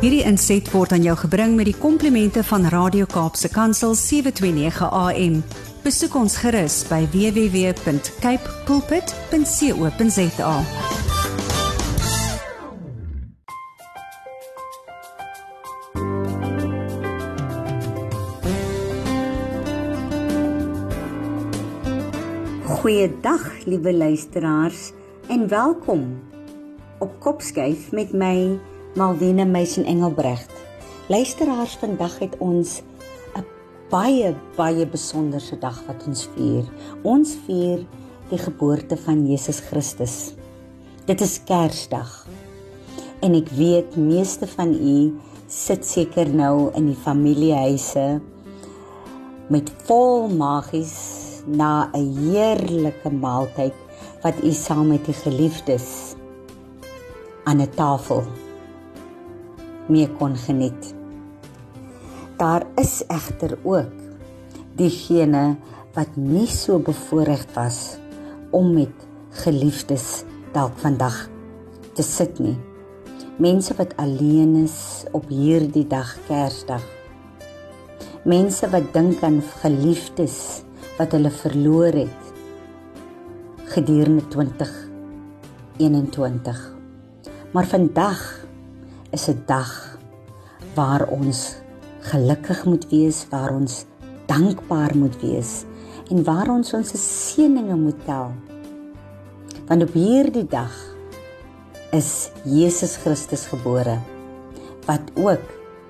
Hierdie inset word aan jou gebring met die komplimente van Radio Kaapse Kansel 729 AM. Besoek ons gerus by www.cape pulpit.co.za. Goeiedag, liewe luisteraars, en welkom op Kopskyf met my Malwena Meisen Engelbrecht. Luisteraars, vandag het ons 'n baie baie besonderse dag wat ons vier. Ons vier die geboorte van Jesus Christus. Dit is Kersdag. En ek weet meeste van u sit seker nou in die familiehuise met vol magies na 'n heerlike maaltyd wat u saam met die geliefdes aan 'n tafel mee kon geniet. Daar is egter ook diegene wat nie so bevoorreg was om met geliefdes dalk vandag te sit nie. Mense wat alleen is op hierdie dag Kersdag. Mense wat dink aan geliefdes wat hulle verloor het gedurende 2021. Maar vandag is 'n dag waar ons gelukkig moet wees, waar ons dankbaar moet wees en waar ons ons seëninge moet tel. Want op hierdie dag is Jesus Christus gebore wat ook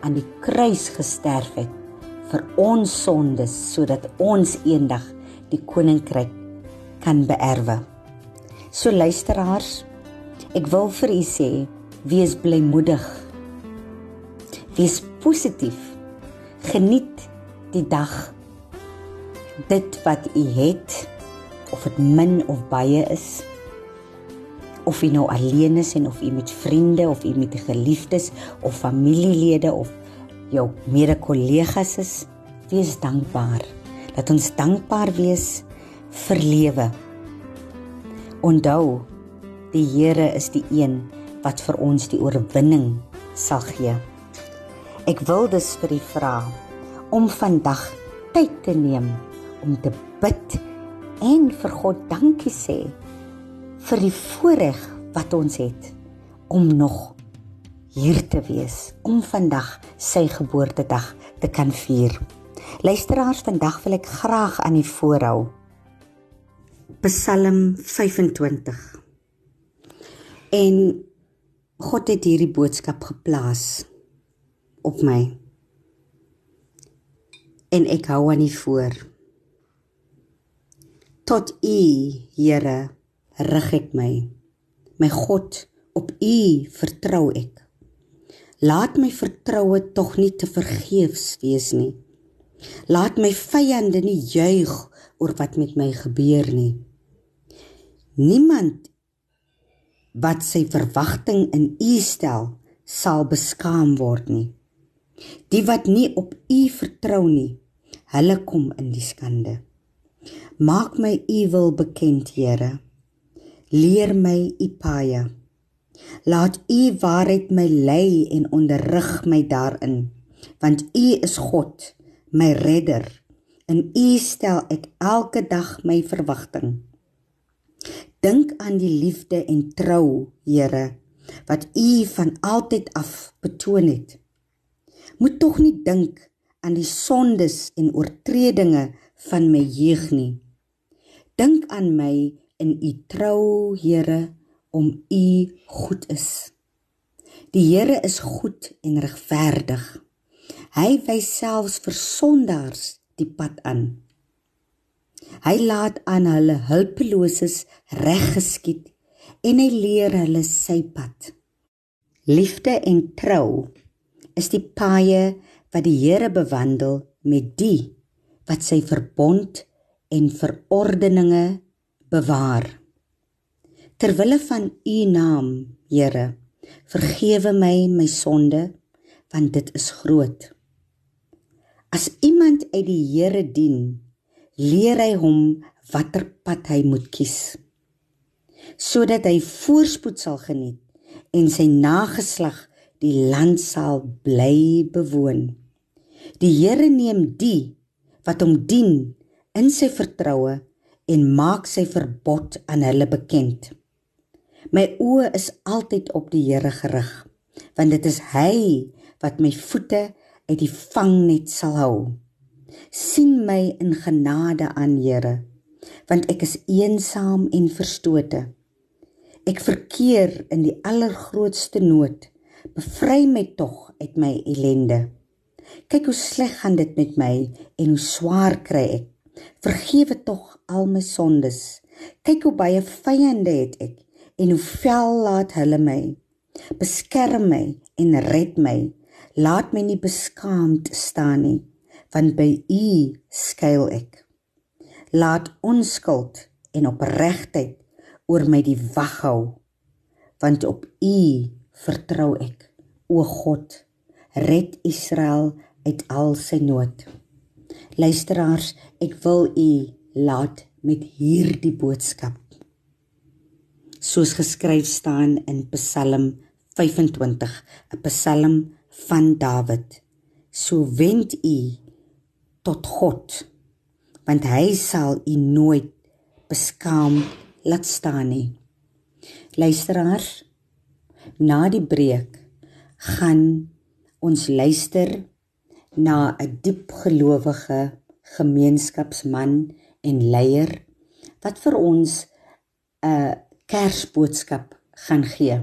aan die kruis gesterf het vir ons sondes sodat ons eendag die koninkryk kan beerwe. So luisteraars, ek wil vir u sê Wees blymoedig. Wees positief. Geniet die dag. Dit wat u het of dit min of baie is of u nou alleen is en of u met vriende of u met geliefdes of familielede of jou mede-kollegas is, wees dankbaar. Laat ons dankbaar wees vir lewe. Onthou, die Here is die een wat vir ons die oorwinning sal gee. Ek wil dus vir u vra om vandag tyd te neem om te bid en vir God dankie sê vir die voorreg wat ons het om nog hier te wees om vandag sy geboortedag te kan vier. Luisteraars, vandag wil ek graag aan u voorhou Psalm 25. En God het hierdie boodskap geplaas op my. En ek hou aan U voor. Tot U, Here, rig ek my. My God, op U vertrou ek. Laat my vertroue tog nie te vergeefs wees nie. Laat my vyande nie juig oor wat met my gebeur nie. Niemand wat sy verwagting in U stel, sal beskaam word nie. Die wat nie op U vertrou nie, hulle kom in die skande. Maak my U wil bekend, Here. Leer my U paie. Laat U waarheid my lei en onderrig my daarin, want U is God, my redder. In U stel ek elke dag my verwagting. Dink aan die liefde en trou, Here, wat U van altyd af betoon het. Moet tog nie dink aan die sondes en oortredinge van my jeug nie. Dink aan my in U trou, Here, om U goed is. Die Here is goed en regverdig. Hy wys selfs vir sondaars die pad aan. Hy laat aan hulle hulpeloses reg geskied en hy leer hulle sy pad. Liefde en trou is die paaie wat die Here bewandel met die wat sy verbond en verordeninge bewaar. Terwille van u naam, Here, vergewe my my sonde want dit is groot. As iemand uit die Here dien, leer hy hom watter pad hy moet kies sodat hy voorspoed sal geniet en sy nageslag die land sal bly bewoon. Die Here neem die wat hom dien in sy vertroue en maak sy verbod aan hulle bekend. My oë is altyd op die Here gerig, want dit is hy wat my voete uit die vangnet sal hou. sien my in genade aan, Here, want ek is eensaam en verstote. Ek verkeer in die allergrootste nood. Bevry my tog uit my ellende. Kyk hoe sleg gaan dit met my en hoe swaar kry ek. Vergewe tog al my sondes. Kyk hoe baie vyande het ek en hoe vel laat hulle my. Beskerm my en red my. Laat my nie beskaamd staan nie, want by U skuil ek. Laat onskuld en opregtheid oor my die wag hou want op u vertrou ek. O God red Israel uit al sy nood. Luisteraars ek wil u laat met hierdie boodskap. Soos geskryf staan in Psalm 25 'n Psalm van Dawid so wend u tot God want hy sal u nooit beskaam laat staan nie. Luisteraars, na die breek gaan ons luister na 'n diep gelowige gemeenskapsman en leier wat vir ons 'n Kersboodskap gaan gee.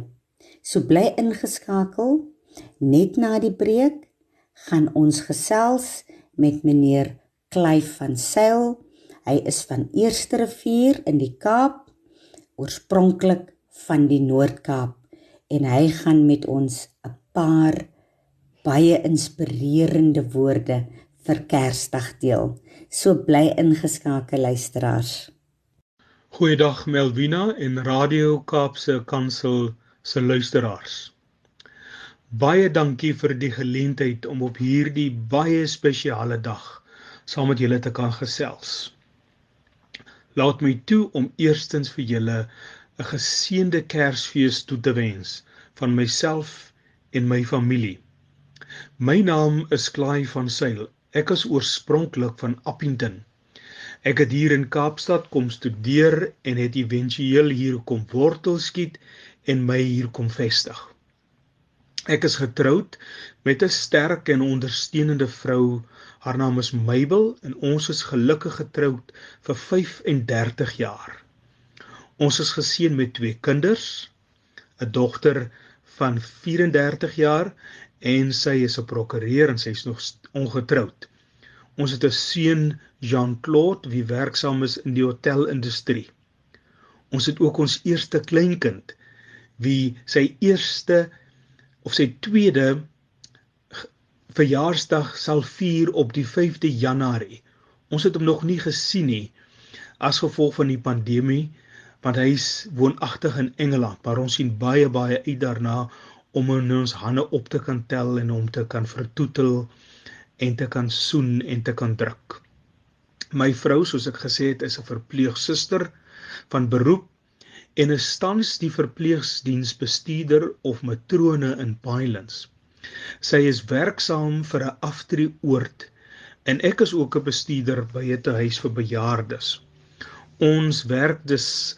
So bly ingeskakel. Net na die breek gaan ons gesels met meneer Klyf van Sail. Hy is van Eerste Rivier in die Kaap oorspronklik van die Noord-Kaap en hy gaan met ons 'n paar baie inspirerende woorde vir Kersdag deel. So bly ingeskakel luisteraars. Goeiedag Melvina en Radio Kaapse Kansel se luisteraars. Baie dankie vir die geleentheid om op hierdie baie spesiale dag saam met julle te kan gesels. Laat my toe om eerstens vir julle 'n geseënde Kersfees toe te wens van myself en my familie. My naam is Klaai van Sail. Ek is oorspronklik van Appington. Ek het hier in Kaapstad kom studeer en het éventueel hier kom wortel skiet en my hier kom vestig. Ek is getroud met 'n sterk en ondersteunende vrou Haar naam is Mabel en ons is gelukkig getroud vir 35 jaar. Ons is geseën met twee kinders, 'n dogter van 34 jaar en sy is 'n prokureur en sy is nog ongetroud. Ons het 'n seun, Jean-Claude, wie werksaam is in die hotelindustrie. Ons het ook ons eerste kleinkind wie sy eerste of sy tweede verjaarsdag sal vier op die 5de Januarie. Ons het hom nog nie gesien nie as gevolg van die pandemie want hy is woonagtig in Engeland, maar ons sien baie baie uit daarna om hom in ons hande op te kan tel en hom te kan vertoetel en te kan soen en te kan druk. My vrou, soos ek gesê het, is 'n verpleegsuster van beroep en is tans die verpleegsdiensbestuurder of matrone in Pielance. Sy is werksaam vir 'n aftreeoord en ek is ook 'n bestuurder by 'n huis vir bejaardes. Ons werk dus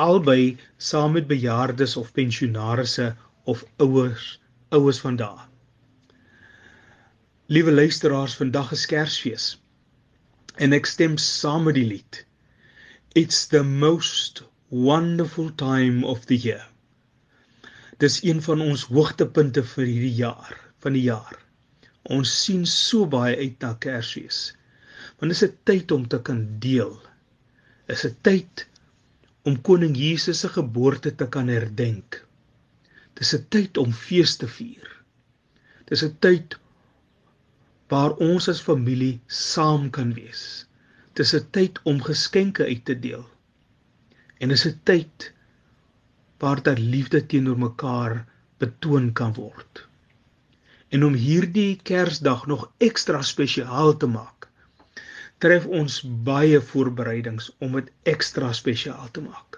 albei saam met bejaardes of pensionaarsse of ouers, oues van daardie. Liewe luisteraars, vandag is Kersfees. En ek stem saam met die lied. It's the most wonderful time of the year. Dis een van ons hoogtepunte vir hierdie jaar, van die jaar. Ons sien so baie uit na Kersfees. Want dis 'n tyd om te kan deel. Is 'n tyd om koning Jesus se geboorte te kan herdenk. Dis 'n tyd om fees te vier. Dis 'n tyd waar ons as familie saam kan wees. Dis 'n tyd om geskenke uit te deel. En dis 'n tyd waar daar liefde teenoor mekaar betoon kan word. En om hierdie Kersdag nog ekstra spesiaal te maak, tref ons baie voorbereidings om dit ekstra spesiaal te maak.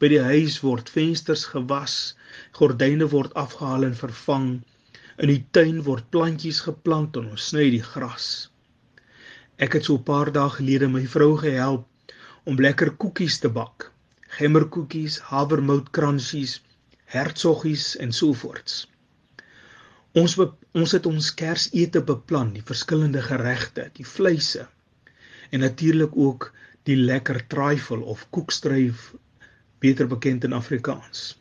By die huis word vensters gewas, gordyne word afgehaal en vervang. In die tuin word plantjies geplant en ons sny die gras. Ek het so 'n paar dae gelede my vrou gehelp om lekker koekies te bak. Gemmerkoekies, havermoutkransies, hertsoggies en so voorts. Ons ons het ons Kersete beplan, die verskillende geregte, die vleise en natuurlik ook die lekker trifle of koekstryf beter bekend in Afrikaans.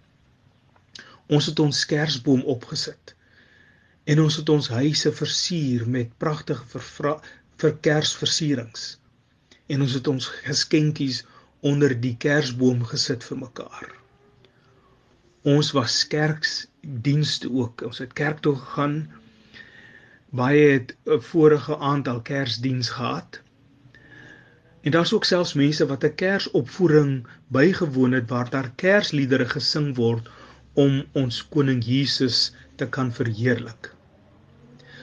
Ons het ons Kersboom opgesit en ons het ons huise versier met pragtige vir Kersversierings. En ons het ons geskenkies onder die Kersboom gesit vir mekaar. Ons was kerksdienste ook. Ons het kerk toe gegaan. Baie het 'n vorige aantal kersdiens gehad. En daar's ook selfs mense wat 'n kersopvoering bygewoon het waar daar kersliedere gesing word om ons koning Jesus te kan verheerlik.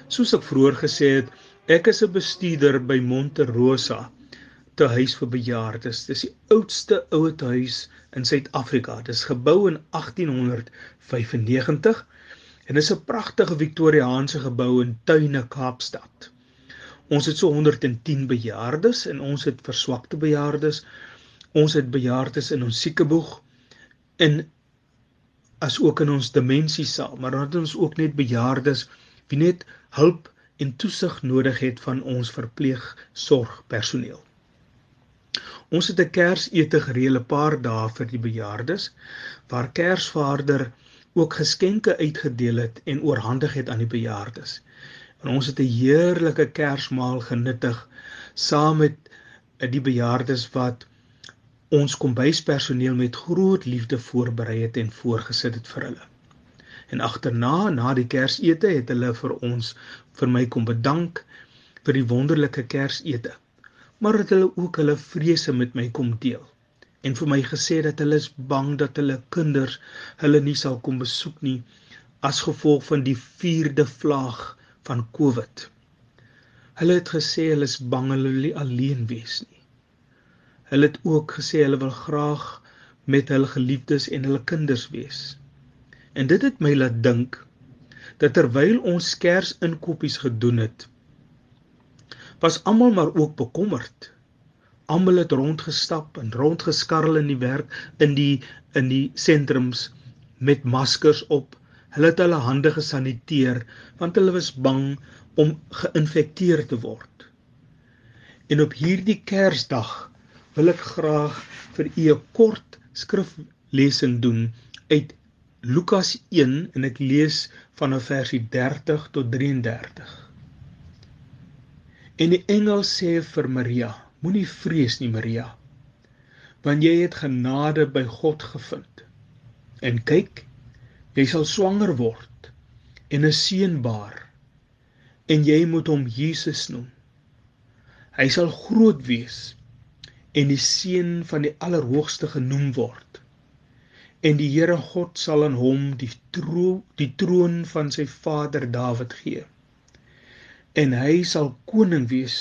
Soos ek vroeër gesê het, ek is 'n bestuurder by Monte Rosa te huis vir bejaardes. Dis die oudste ouetehuis in Suid-Afrika. Dit is gebou in 1895 en is 'n pragtige Victoriaanse gebou in Tuine, Kaapstad. Ons het so 110 bejaardes en ons het verswakte bejaardes. Ons het bejaardes in ons siekeboeg en as ook in ons demensiesaal, maar dan het ons ook net bejaardes wie net hulp en toesig nodig het van ons verpleegsorgpersoneel. Ons het 'n Kersete gereël 'n paar dae vir die bejaardes waar Kersvader ook geskenke uitgedeel het en oorhandig het aan die bejaardes. En ons het 'n heerlike Kersmaal genuttig saam met eh, die bejaardes wat ons kombuispersoneel met groot liefde voorberei het en voorgesit het vir hulle. En agterna na die Kersete het hulle vir ons vir my kom bedank vir die wonderlike Kersete maar het hulle ook hulle vrese met my kom deel en vir my gesê dat hulle is bang dat hulle kinders hulle nie sal kom besoek nie as gevolg van die 4de vlaag van COVID. Hulle het gesê hulle is bang hulle wil alleen wees nie. Hulle het ook gesê hulle wil graag met hul geliefdes en hulle kinders wees. En dit het my laat dink dat terwyl ons kers inkopies gedoen het, was almal maar ook bekommerd. Almal het rondgestap en rondgeskarrel in die werk in die in die sentrums met maskers op. Hulle het hulle hande gesaniteer want hulle was bang om geïnfekteer te word. En op hierdie Kersdag wil ek graag vir u 'n kort skriflesing doen uit Lukas 1 en ek lees vanaf versie 30 tot 33. En die engel sê vir Maria: Moenie vrees nie, Maria, want jy het genade by God gevind. En kyk, jy sal swanger word en 'n seun baar en jy moet hom Jesus noem. Hy sal groot wees en die seun van die Allerhoogste genoem word. En die Here God sal aan hom die troon die troon van sy vader Dawid gee en hy sal koning wees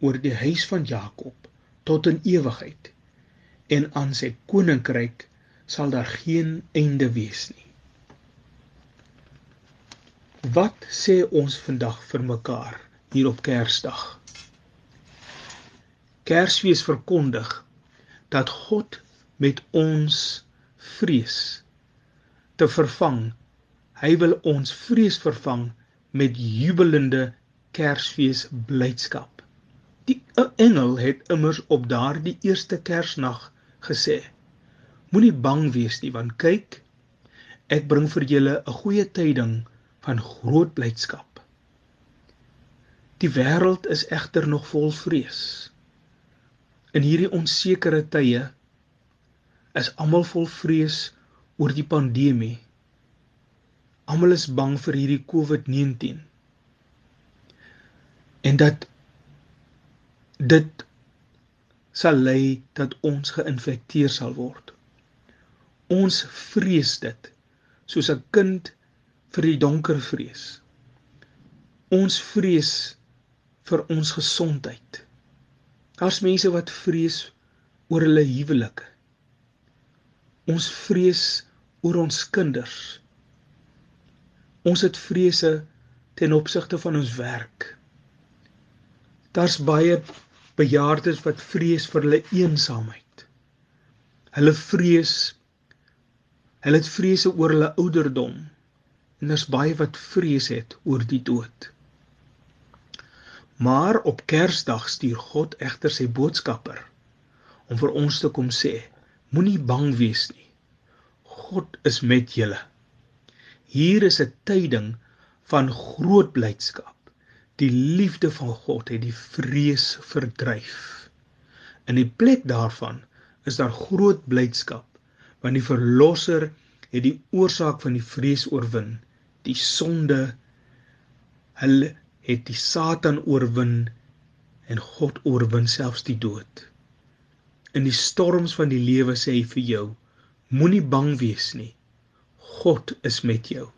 oor die huis van Jakob tot in ewigheid en aan sy koninkryk sal daar geen einde wees nie. Wat sê ons vandag vir mekaar hier op Kersdag? Kersfees verkondig dat God met ons vrees te vervang. Hy wil ons vrees vervang met jubelende Kersfees blydskap. Die engel het immers op daardie eerste Kersnag gesê: Moenie bang wees nie, want kyk, ek bring vir julle 'n goeie tyding van groot blydskap. Die wêreld is egter nog vol vrees. In hierdie onsekere tye is almal vol vrees oor die pandemie. Almal is bang vir hierdie COVID-19 en dat dit sal lei dat ons geïnfekteer sal word. Ons vrees dit soos 'n kind vir die donker vrees. Ons vrees vir ons gesondheid. Daar's mense wat vrees oor hulle huwelike. Ons vrees oor ons kinders. Ons het vrese ten opsigte van ons werk. Daar's baie bejaardes wat vrees vir hulle eensaamheid. Hulle vrees hulle het vrese oor hulle ouderdom en daar's baie wat vrees het oor die dood. Maar op Kersdag stuur God egter sy boodskapper om vir ons te kom sê: Moenie bang wees nie. God is met julle. Hier is 'n tyding van groot blydskap. Die liefde van God het die vrees verdryf. In die plek daarvan is daar groot blydskap want die verlosser het die oorsaak van die vrees oorwin die sonde. Hulle het die satan oorwin en God oorwin selfs die dood. In die storms van die lewe sê hy vir jou moenie bang wees nie. God is met jou.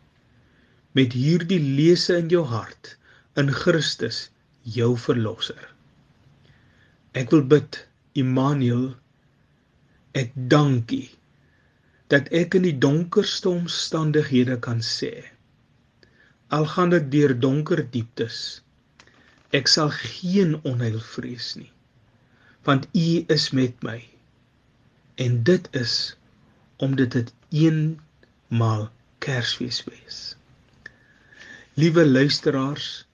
Met hierdie lese in jou hart in Christus jou verlosser. Ek wil bid Immanuel ek dankie dat ek in die donkerste omstandighede kan sê al gaan ek deur donker dieptes. Ek sal geen onheil vrees nie want u is met my. En dit is omdat dit eenmaal kersfees wees. Liewe luisteraars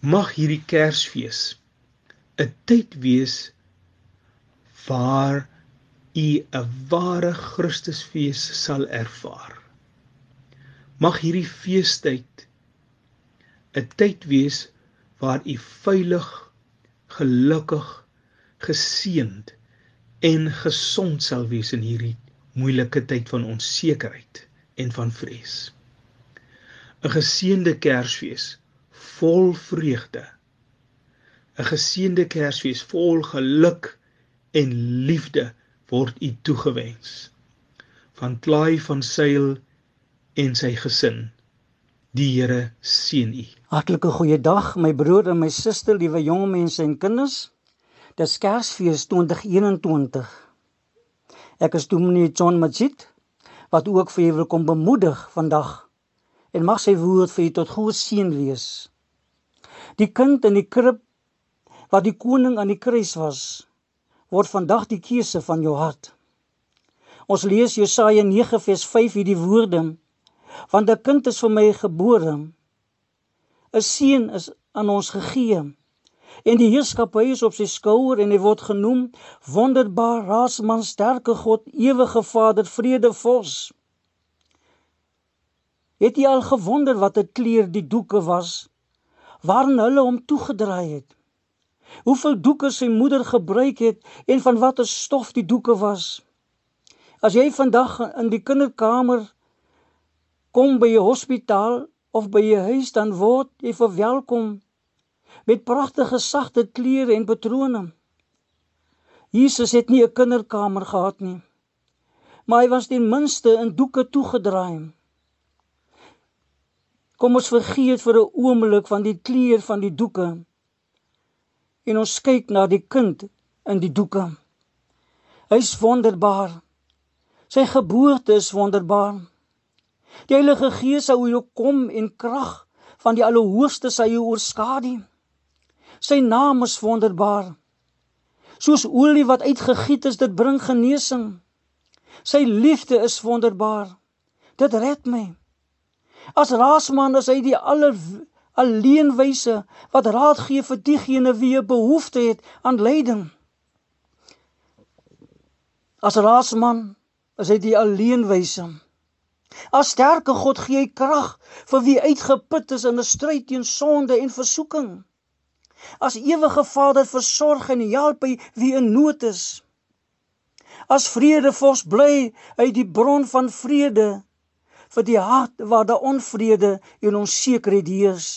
mag hierdie kersfees 'n tyd wees waar u 'n ware Christusfees sal ervaar Mag hierdie feestyd 'n tyd wees waar u veilig, gelukkig, geseënd en gesond sal wees in hierdie moeilike tyd van onsekerheid en van vrees. 'n Geseënde Kersfees vol vreugde. 'n Geseënde Kersfees vol geluk en liefde word u toegewens. Van Klaai van Sail en sy gesin. Die Here seën u. Hartlike goeiedag my broer en my suster, liewe jong mense en kinders. Dis Kersfees 2021. Ek is Dominee John Majid wat ook vir julle kom bemoedig vandag en mag sy woord vir u tot goeie seën wees. Die kind in die krib wat die koning aan die kruis was, word vandag die keuse van jou hart. Ons lees Jesaja 9 vers 5 hierdie woorde want 'n kind is vir my gebore. 'n seun is aan ons gegee. En die heerskappy is op sy skouer en hy word genoem wonderbaar raadsman sterke god ewige vader vrede vos het jy al gewonder wat 'n kleur die doeke was waarin hulle hom toegedraai het? Hoeveel doeke sy moeder gebruik het en van watter stof die doeke was? As jy vandag in die kinderkamer kom by 'n hospitaal of by 'n huis dan word jy verwelkom met pragtige sagte klere en patrone. Jesus het nie 'n kinderkamer gehad nie. Maar hy was ten minste in doeke toegedraai. Kom ons vergeet vir 'n oomblik van die kleur van die doeke en ons kyk na die kind in die doeke. Hy's wonderbaar. Sy geboorte is wonderbaar. Die Heilige Gees sou jou kom en krag van die Allerhoogste sou jou oorskadu. Sy naam is wonderbaar. Soos olie wat uitgegiet is, dit bring genesing. Sy liefde is wonderbaar. Dit red my. As raasman is hy die aller alleenwyse wat raad gee vir diegene wie 'n behoefte het aan leiding. As raasman is hy die alleenwyse As sterke God gee hy krag vir wie uitgeput is in 'n stryd teen sonde en versoeking. As ewige Vader versorg en help hy wie in nood is. As vrede vors bly uit die bron van vrede vir die hart waar daar onvrede en onsekerheid heers.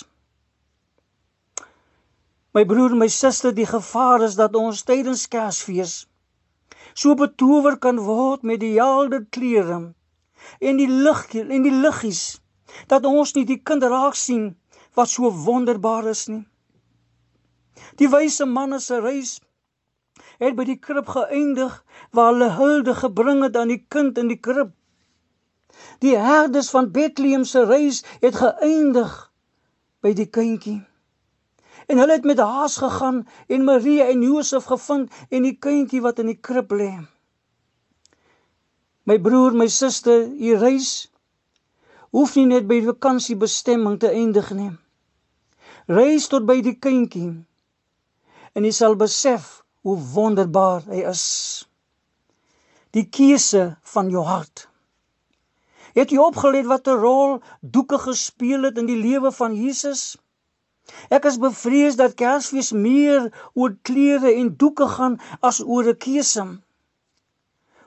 My broer en my suster, die gevaar is dat ons tydens Kersfees so betower kan word met die helder klere en die lig en die liggies dat ons nie die kind raak sien wat so wonderbaar is nie. Die wyse manne se reis het by die krib geëindig waar hulle hulde gebring het aan die kind in die krib. Die herders van Bethlehem se reis het geëindig by die kindjie. En hulle het met haas gegaan en Maria en Josef gevind en die kindjie wat in die krib lê. My broer, my suster, u reis hoef nie net by die vakansiebestemming te eindig nie. Reis tot by die kindjie en jy sal besef hoe wonderbaar hy is. Die keuse van jou hart. Het jy opgelet wat 'n rol doeke gespeel het in die lewe van Jesus? Ek is bevrees dat Kersfees meer oor klere en doeke gaan as oor 'n keuse.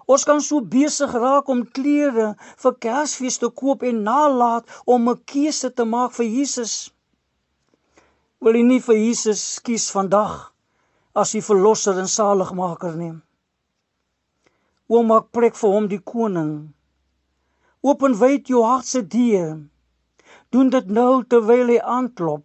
Ons kan so besig raak om klere vir Kersfees te koop en nalat om 'n keuse te maak vir Jesus. Wil jy nie vir Jesus kies vandag as die verlosser en saligmaker neem. Oom maak plek vir hom die koning. Open wyd jou hart se deur. Doen dit nou terwyl hy aanklop.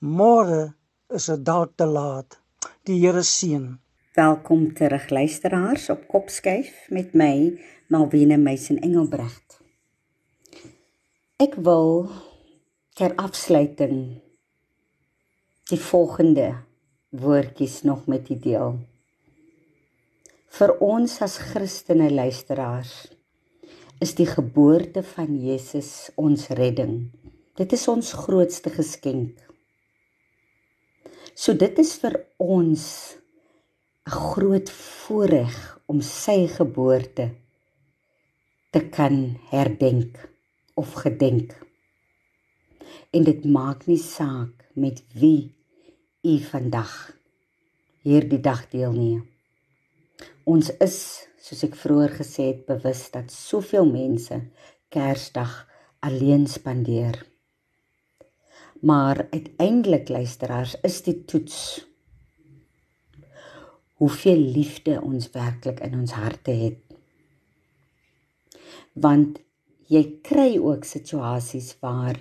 Môre is dit dalk te laat. Die Here seën. Welkom terug luisteraars op Kopskyf met my Malwena Meisen Engelbrecht. Ek wil ter afsluiting die volgende woordjies nog met u deel. Vir ons as Christene luisteraars is die geboorte van Jesus ons redding. Dit is ons grootste geskenk. So dit is vir ons 'n groot voorreg om sy geboorte te kan herdenk of gedenk. En dit maak nie saak met wie u vandag hierdie dag deelneem. Ons is, soos ek vroeër gesê het, bewus dat soveel mense Kersdag alleen spandeer. Maar uiteindelik luisteraars is die toets hoeveel liefde ons werklik in ons harte het. Want jy kry ook situasies waar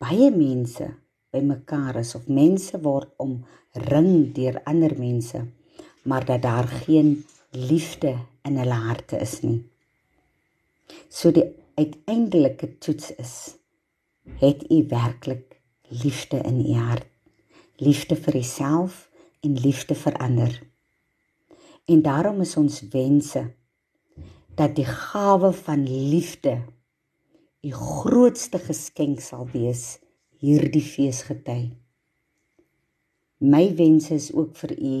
baie mense bymekaar is of mense word omring deur ander mense, maar dat daar geen liefde in hulle harte is nie. So die uiteindelike toets is: het u werklik liefde in u hart? Liefde vir jouself en liefde vir ander. En daarom is ons wense dat die gawe van liefde u grootste geskenk sal wees hierdie feesgety. My wens is ook vir u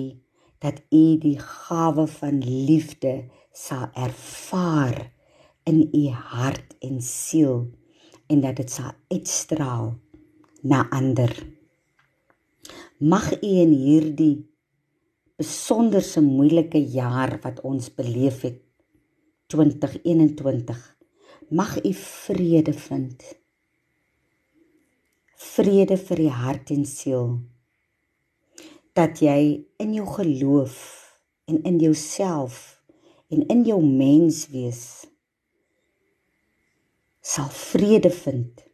dat u die gawe van liefde sal ervaar in u hart en siel en dat dit sal uitstraal na ander. Mag u in hierdie besonderse moeilike jaar wat ons beleef het 2021 mag u vrede vind. Vrede vir die hart en siel. Dat jy in jou geloof en in jouself en in jou mens wees sal vrede vind.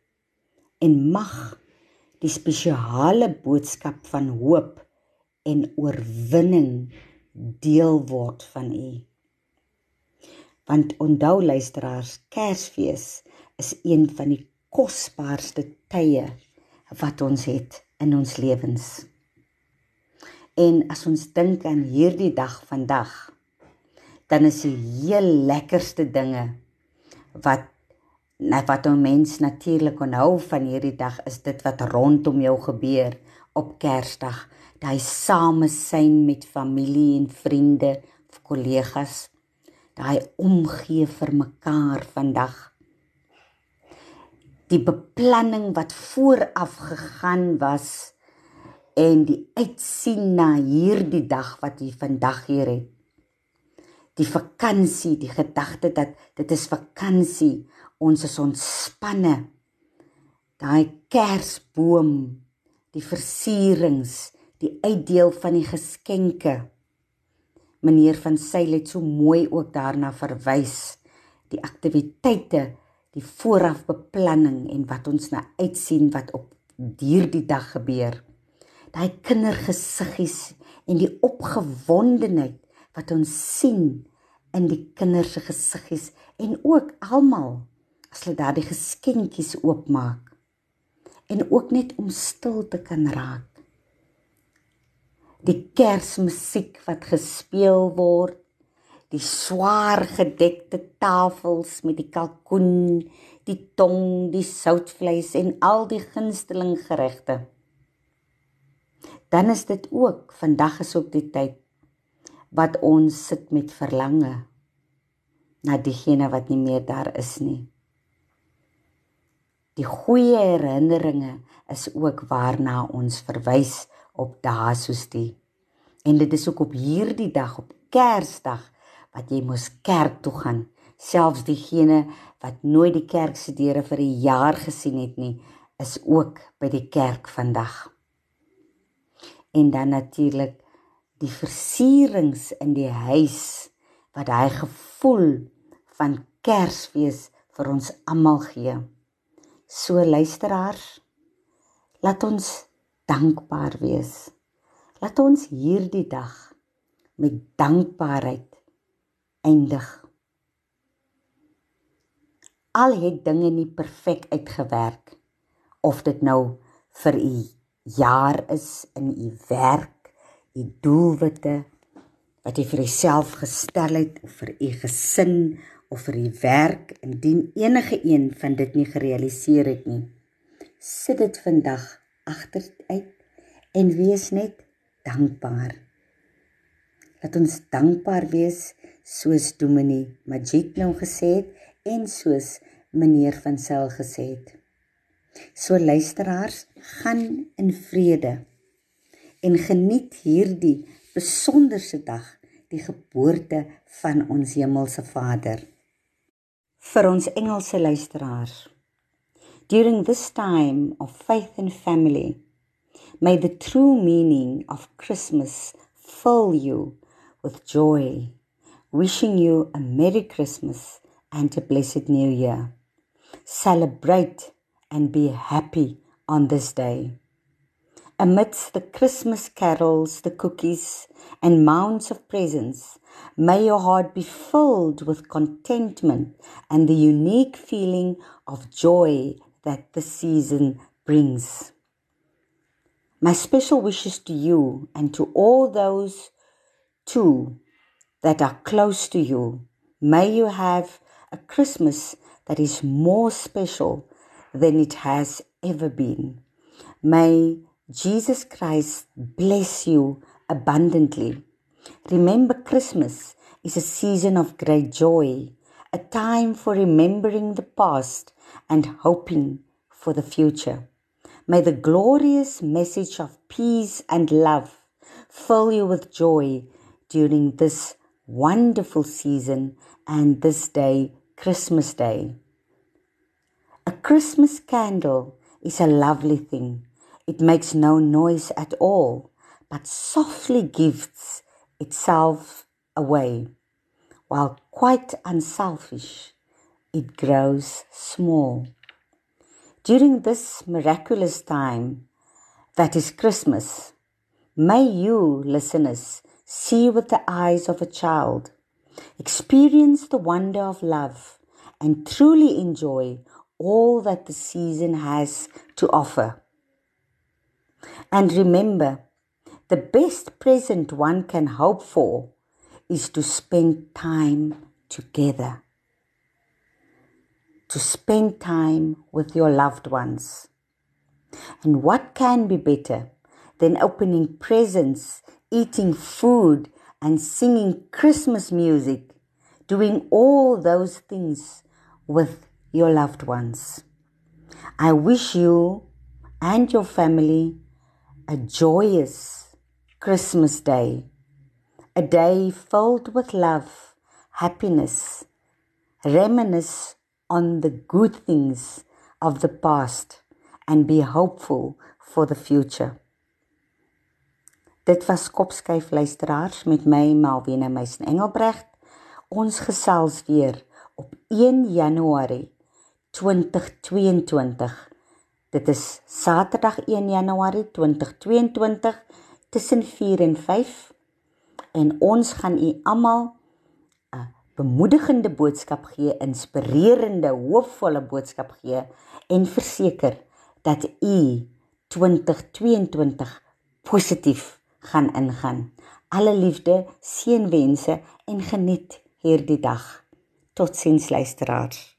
En mag die spesiale boodskap van hoop en oorwinning deel word van u want onthou luisteraars Kersfees is een van die kosbaarste tye wat ons het in ons lewens. En as ons dink aan hierdie dag vandag, dan is die heel lekkerste dinge wat wat 'n mens natuurlik onhou van hierdie dag is dit wat rondom jou gebeur op Kersdag, daai samesyn met familie en vriende of kollegas, daai omgee vir mekaar vandag die beplanning wat vooraf gegaan was en die uitsien na hierdie dag wat jy vandag hier het. Die vakansie, die gedagte dat dit is vakansie, ons is ontspanne. Daai Kersboom, die versierings, die uitdeel van die geskenke. Meneer van Sail het so mooi ook daarna verwys. Die aktiwiteite die voorafbeplanning en wat ons na uitsien wat op hierdie dag gebeur. daai kindergesiggies en die opgewondenheid wat ons sien in die kinders se gesiggies en ook almal as hulle daardie geskenkies oopmaak en ook net om stil te kan raak. Die kersmusiek wat gespeel word, die swaar gedekte tafels met die kalkoen, die tong, die soutvleis en al die gunsteling geregte. Dan is dit ook vandag is ook die tyd wat ons sit met verlange na diegene wat nie meer daar is nie. Die goeie herinneringe is ook waarna ons verwys op dae soos die. En dit is ook op hierdie dag op Kersdag wat jy mos kerk toe gaan. Selfs diegene wat nooit die kerk se deure vir 'n jaar gesien het nie, is ook by die kerk vandag. En dan natuurlik die versierings in die huis wat hy gevoel van Kersfees vir ons almal gee. So luisteraars, laat ons dankbaar wees. Laat ons hierdie dag met dankbaarheid eindig. Al het dinge nie perfek uitgewerk of dit nou vir u jaar is in u werk die doelwitte wat jy vir jouself gestel het of vir u gesin of vir u werk indien enige een van dit nie gerealiseer het nie sit dit vandag agteruit en wees net dankbaar dat ons dankbaar wees soos Dominee Majid nou gesê het en soos meneer van Sail gesê het so luisteraars gaan in vrede en geniet hierdie besonderse dag, die geboorte van ons hemelse Vader. Vir ons Engelse luisteraars. During this time of faith and family, may the true meaning of Christmas fill you with joy. Wishing you a Merry Christmas and a blessed New Year. Celebrate and be happy on this day. Amidst the Christmas carols, the cookies, and mounds of presents, may your heart be filled with contentment and the unique feeling of joy that the season brings. My special wishes to you and to all those too that are close to you. May you have a Christmas that is more special than it has ever been. May Jesus Christ bless you abundantly. Remember, Christmas is a season of great joy, a time for remembering the past and hoping for the future. May the glorious message of peace and love fill you with joy during this wonderful season and this day, Christmas Day. A Christmas candle is a lovely thing it makes no noise at all, but softly gives itself away. While quite unselfish, it grows small. During this miraculous time, that is Christmas, may you, listeners, see with the eyes of a child, experience the wonder of love, and truly enjoy all that the season has to offer. And remember, the best present one can hope for is to spend time together. To spend time with your loved ones. And what can be better than opening presents, eating food, and singing Christmas music, doing all those things with your loved ones? I wish you and your family a joyous Christmas day, a day filled with love, happiness, reminisce on the good things of the past and be hopeful for the future. Dit was Kopskyf luisteraars met my Malwena Meisen Engelbrecht. Ons gesels weer op 1 Januarie 2022 Dit is Saterdag 1 Januarie 2022 tussen 4 en 5 en ons gaan u almal 'n bemoedigende boodskap gee, inspirerende, hoopvolle boodskap gee en verseker dat u 2022 positief gaan ingaan. Alle liefde, seënwense en geniet hierdie dag. Totsiens luisteraars.